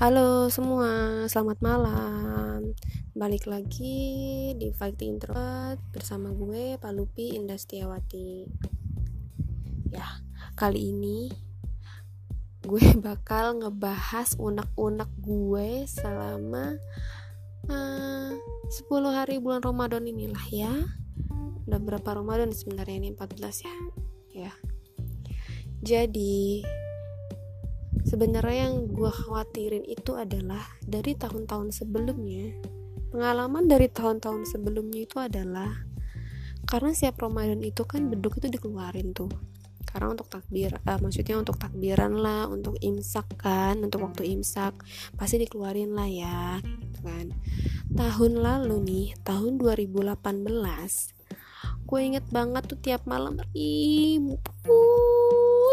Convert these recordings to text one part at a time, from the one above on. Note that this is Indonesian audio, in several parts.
Halo semua, selamat malam. Balik lagi di Fighting Introvert bersama gue Palupi Indastiawati. Ya, kali ini gue bakal ngebahas unek-unek gue selama uh, 10 hari bulan Ramadan inilah ya. Udah berapa Ramadan sebenarnya ini 14 ya. Ya. Jadi, sebenarnya yang gue khawatirin itu adalah dari tahun-tahun sebelumnya. Pengalaman dari tahun-tahun sebelumnya itu adalah karena siap Ramadan itu kan beduk itu dikeluarin tuh. Karena untuk takbir uh, maksudnya untuk takbiran lah untuk imsak kan untuk waktu imsak pasti dikeluarin lah ya gitu kan. Tahun lalu nih tahun 2018 gue inget banget tuh tiap malam ih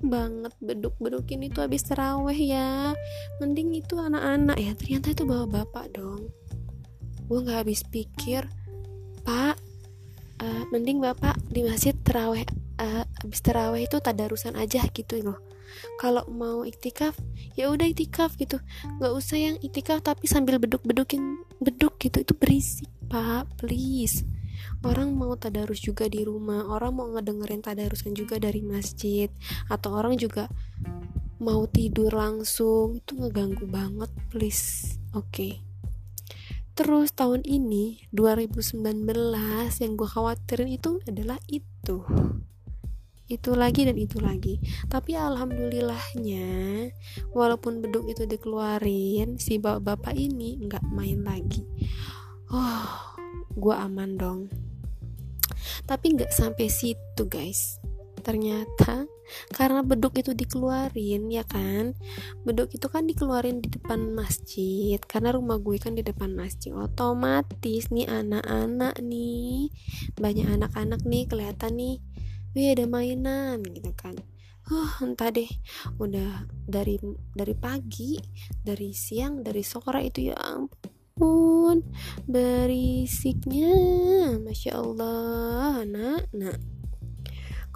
banget beduk-bedukin itu habis teraweh ya. Mending itu anak-anak ya ternyata itu bawa bapak dong. Gue nggak habis pikir pak uh, mending bapak di masjid teraweh uh, habis teraweh itu tadarusan aja gitu loh. Kalau mau iktikaf ya udah iktikaf gitu. Nggak usah yang iktikaf tapi sambil beduk-bedukin beduk gitu itu berisik pak please orang mau tadarus juga di rumah orang mau ngedengerin tadarusan juga dari masjid atau orang juga mau tidur langsung itu ngeganggu banget please. Oke. Okay. terus tahun ini 2019 yang gue khawatirin itu adalah itu. Itu lagi dan itu lagi. Tapi alhamdulillahnya walaupun beduk itu dikeluarin si bapak-bapak ini nggak main lagi. Oh gue aman dong tapi nggak sampai situ guys. Ternyata karena beduk itu dikeluarin ya kan? Beduk itu kan dikeluarin di depan masjid. Karena rumah gue kan di depan masjid. Otomatis nih anak-anak nih banyak anak-anak nih kelihatan nih wih ada mainan gitu kan. Huh, entah deh, udah dari dari pagi, dari siang, dari sore itu ya ampun ampun berisiknya. Masya allah nak nak.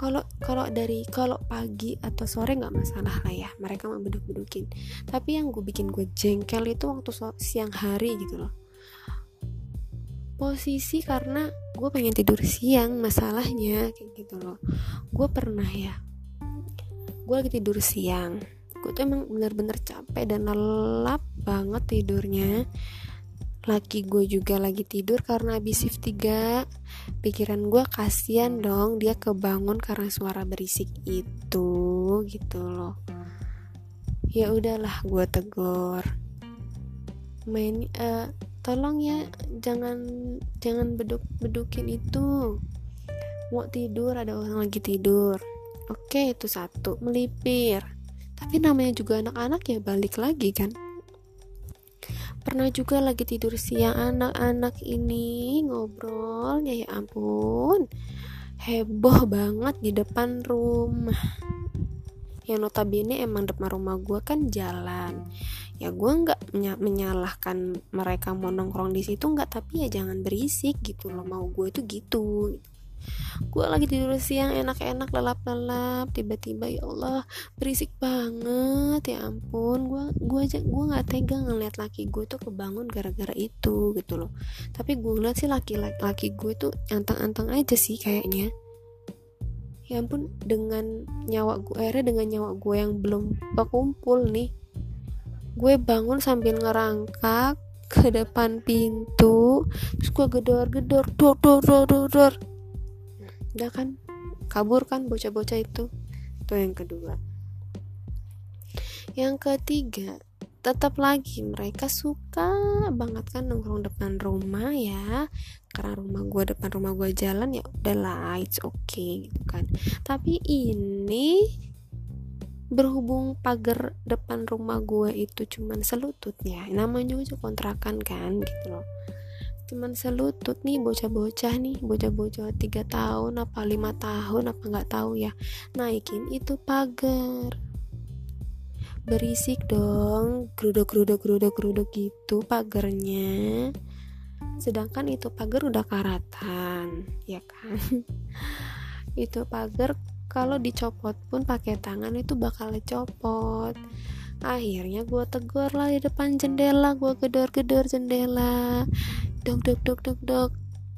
Kalau kalau dari kalau pagi atau sore nggak masalah lah ya. Mereka mau beduk bedukin tapi yang gue bikin gue jengkel itu waktu so siang hari gitu loh. Posisi karena gue pengen tidur siang masalahnya kayak gitu loh. Gue pernah ya gue lagi tidur siang. Gue tuh emang bener-bener capek dan lelap banget tidurnya laki gue juga lagi tidur karena habis shift 3 pikiran gue kasihan dong dia kebangun karena suara berisik itu gitu loh. Ya udahlah gue tegur. Main uh, tolong ya jangan jangan beduk bedukin itu. Mau tidur ada orang lagi tidur. Oke itu satu melipir. Tapi namanya juga anak-anak ya balik lagi kan pernah juga lagi tidur siang anak-anak ini ngobrol ya ampun. Heboh banget di depan rumah. Yang notabene emang depan rumah gue kan jalan. Ya gue nggak menyalahkan mereka mau nongkrong di situ nggak tapi ya jangan berisik gitu loh. Mau gue itu gitu gue lagi tidur siang enak-enak lelap-lelap tiba-tiba ya Allah berisik banget ya ampun. Gue gue aja gue nggak tega ngeliat laki gue tuh kebangun gara-gara itu gitu loh. Tapi gue ngeliat sih laki-laki gue tuh antang-antang aja sih kayaknya. Ya ampun dengan nyawa gue akhirnya dengan nyawa gue yang belum berkumpul nih gue bangun sambil ngerangkak ke depan pintu terus gue gedor-gedor dor dor dor dor dor udah kan? Kabur kan bocah-bocah itu. Itu yang kedua. Yang ketiga tetap lagi mereka suka banget kan nongkrong depan rumah ya. Karena rumah gue depan rumah gue jalan ya udah lah it's okay gitu kan. Tapi ini berhubung pagar depan rumah gue itu cuman selututnya namanya juga kontrakan kan gitu loh cuman selutut nih bocah-bocah nih bocah-bocah tiga tahun apa lima tahun apa nggak tahu ya. Naikin itu pagar. Berisik dong geruduk geruduk geruduk geruduk gitu pagarnya. Sedangkan itu pagar udah karatan ya kan? Itu pagar kalau dicopot pun pakai tangan itu bakal copot. Akhirnya gue tegur lah di depan jendela gue gedor-gedor jendela dok dok dok dok dok.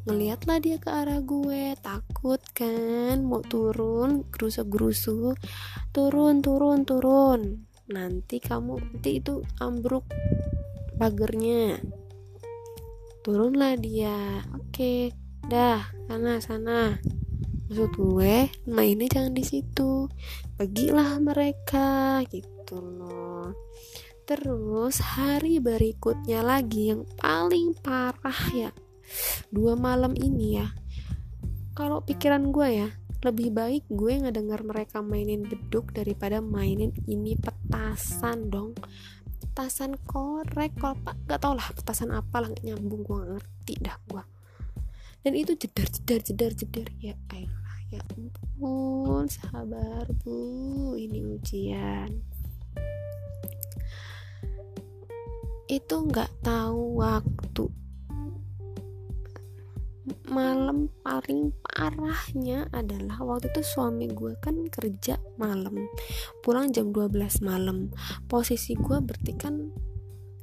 Ngeliatlah dia ke arah gue. Takut kan? Mau turun gerusuk gerusuk turun turun turun. Nanti kamu nanti itu ambruk pagernya. Turunlah dia. Oke. Dah sana sana. Maksud gue mainnya jangan di situ. Pergilah mereka. Gitu loh terus hari berikutnya lagi yang paling parah ya. Dua malam ini ya. Kalau pikiran gue ya lebih baik gue ngedengar mereka mainin beduk daripada mainin ini petasan dong. Petasan korek kalau gak tau lah petasan apa lah nyambung gue ngerti dah gue dan itu jedar jedar jedar jedar. Ya ayolah ya ampun sabar bu ini ujian itu nggak tahu waktu. Malam paling parahnya adalah waktu itu suami gue kan kerja malam. Pulang jam 12 malam. Posisi gue berarti kan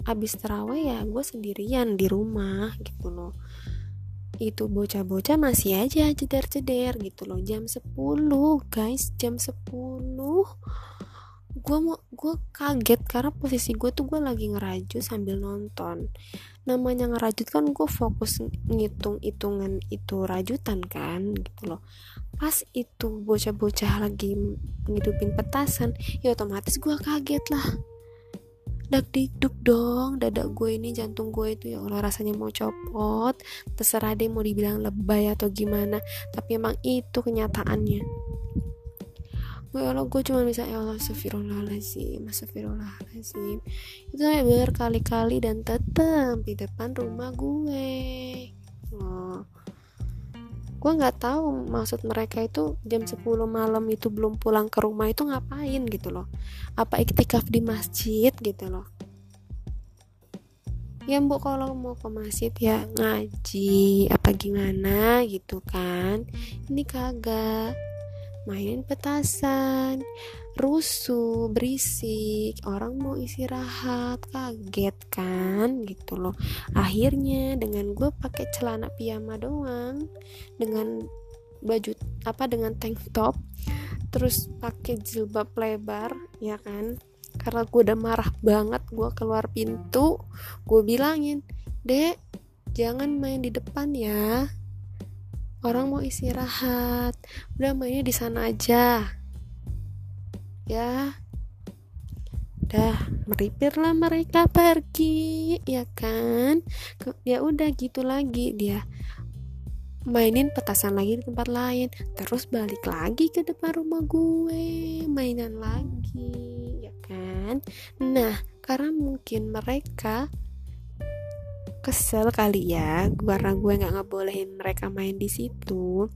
abis terawih ya gue sendirian di rumah gitu loh. Itu bocah-bocah masih aja ceder-ceder gitu loh. Jam 10 guys jam 10 gue mau gue kaget karena posisi gue tuh gue lagi ngeraju sambil nonton. Namanya ngerajut kan gue fokus ngitung hitungan itu rajutan kan gitu loh. Pas itu bocah-bocah lagi ngidupin petasan ya otomatis gue kaget lah. Dak dikduk dong dada gue ini jantung gue itu ya Allah rasanya mau copot. Terserah deh mau dibilang lebay atau gimana tapi emang itu kenyataannya ya Allah gue cuma bisa ya Allah astagfirullahaladzim astagfirullahaladzim itu saya berkali-kali dan tetap di depan rumah gue. Oh. gue nggak tahu maksud mereka itu jam 10 malam itu belum pulang ke rumah itu ngapain gitu loh. Apa iktikaf di masjid gitu loh. Ya mbok kalau mau ke masjid ya ngaji apa gimana gitu kan. Ini kagak mainin petasan rusuh berisik orang mau istirahat kaget kan gitu loh. Akhirnya dengan gue pakai celana piyama doang dengan baju apa dengan tank top terus pakai jilbab lebar ya kan? Karena gue udah marah banget gue keluar pintu gue bilangin dek jangan main di depan ya orang mau istirahat. Udah mainnya di sana aja. Ya. Dah meripirlah mereka pergi ya kan? Ya udah gitu lagi dia. Mainin petasan lagi di tempat lain. Terus balik lagi ke depan rumah gue. Mainan lagi ya kan? Nah karena mungkin mereka kesel kali ya karena gue nggak ngebolehin mereka main di situ.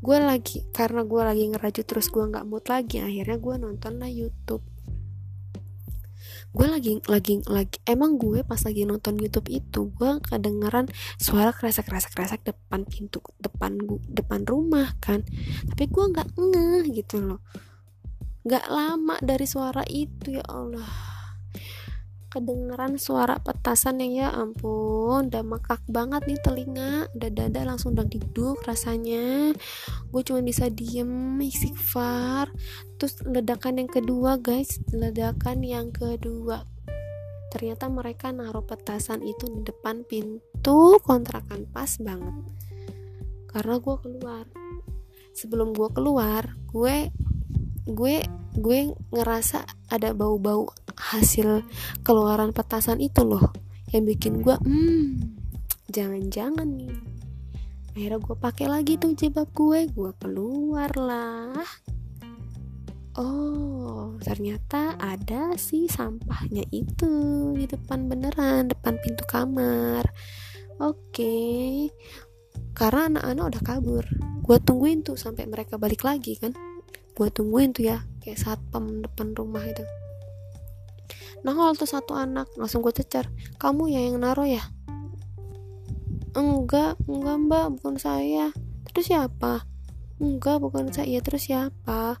Gue lagi karena gue lagi ngerajut terus gue nggak mood lagi akhirnya gue nonton lah YouTube. Gue lagi lagi lagi emang gue pas lagi nonton YouTube itu gue kedengeran suara kresek kresek kresek depan pintu depan depan rumah kan. Tapi gue nggak ngeh gitu loh. Nggak lama dari suara itu ya Allah kedengeran suara petasan yang ya ampun udah mekak banget nih telinga. Udah dada langsung udah diduk rasanya. Gue cuma bisa diem istighfar. Terus ledakan yang kedua guys ledakan yang kedua. Ternyata mereka naruh petasan itu di depan pintu kontrakan pas banget. Karena gue keluar. Sebelum gue keluar gue gue gue ngerasa ada bau-bau hasil keluaran petasan itu loh yang bikin gue hmm jangan-jangan nih. Akhirnya gue pakai lagi tuh jilbab gue gue keluar lah. Oh ternyata ada sih sampahnya itu di depan beneran depan pintu kamar. Oke okay. karena anak-anak udah kabur gue tungguin tuh sampai mereka balik lagi kan. Gue tungguin tuh ya kayak satpam depan rumah itu nah kalau tuh satu anak. Langsung gue cecer kamu ya yang naruh ya? Enggak enggak mbak bukan saya. Terus siapa? Enggak bukan saya. Terus siapa?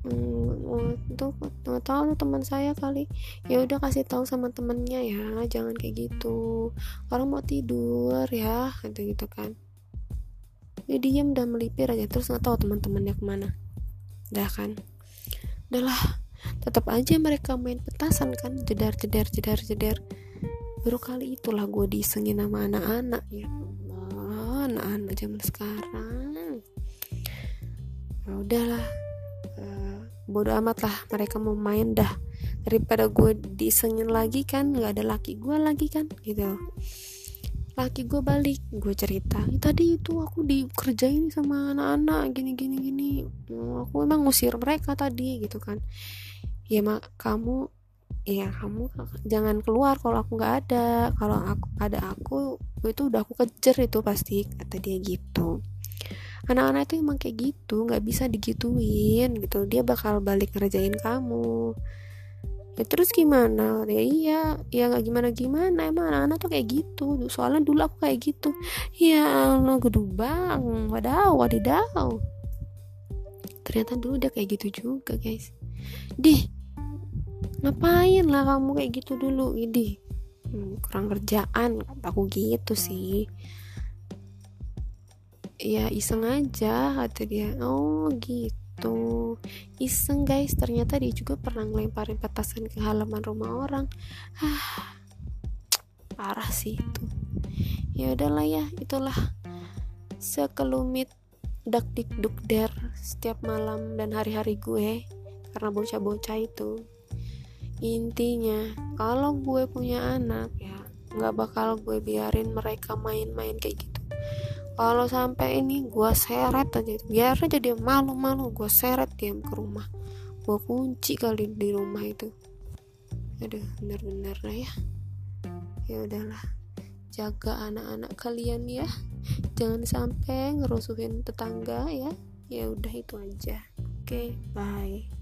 Hmm, tuh nggak tahu teman saya kali. Ya udah kasih tahu sama temennya ya jangan kayak gitu. Orang mau tidur ya gitu gitu kan. Dia diem dan melipir aja. Terus nggak tahu teman-temannya ke mana. Dah kan. Udahlah tetap aja mereka main petasan kan jedar jedar jedar jedar. Baru kali itulah gue disengin sama anak-anak ya anak-anak zaman sekarang. Ya udahlah uh, bodoh amat lah mereka mau main dah. Daripada gue disengin lagi kan nggak ada laki gue lagi kan gitu. Laki gue balik gue cerita tadi itu aku dikerjain sama anak-anak gini gini gini. Aku emang ngusir mereka tadi gitu kan ya mak kamu ya kamu jangan keluar kalau aku nggak ada. Kalau aku ada aku itu udah aku kejar itu pasti kata dia gitu. Anak-anak itu emang kayak gitu nggak bisa digituin gitu. Dia bakal balik ngerjain kamu. Ya terus gimana? Ya iya ya nggak gimana gimana emang anak-anak tuh kayak gitu. Soalnya dulu aku kayak gitu. Ya Allah gedubang wadaw wadidaw ternyata dulu udah kayak gitu juga guys. Dih ngapain lah kamu kayak gitu dulu? Ini kurang kerjaan. Aku gitu sih. Ya iseng aja kata dia. Oh gitu. Gitu iseng guys. Ternyata dia juga pernah ngelemparin petasan ke halaman rumah orang. Ah parah sih itu. Ya udahlah ya itulah sekelumit dak dik duk der setiap malam dan hari-hari gue karena bocah-bocah itu intinya kalau gue punya anak ya nggak bakal gue biarin mereka main-main kayak gitu. Kalau sampai ini gue seret aja. Biar aja dia malu-malu gue seret dia ke rumah. Gue kunci kali di rumah itu. Aduh bener-bener lah ya. Ya udahlah jaga anak-anak kalian ya. Jangan sampai ngerusuhin tetangga ya. Ya udah itu aja. Oke okay, bye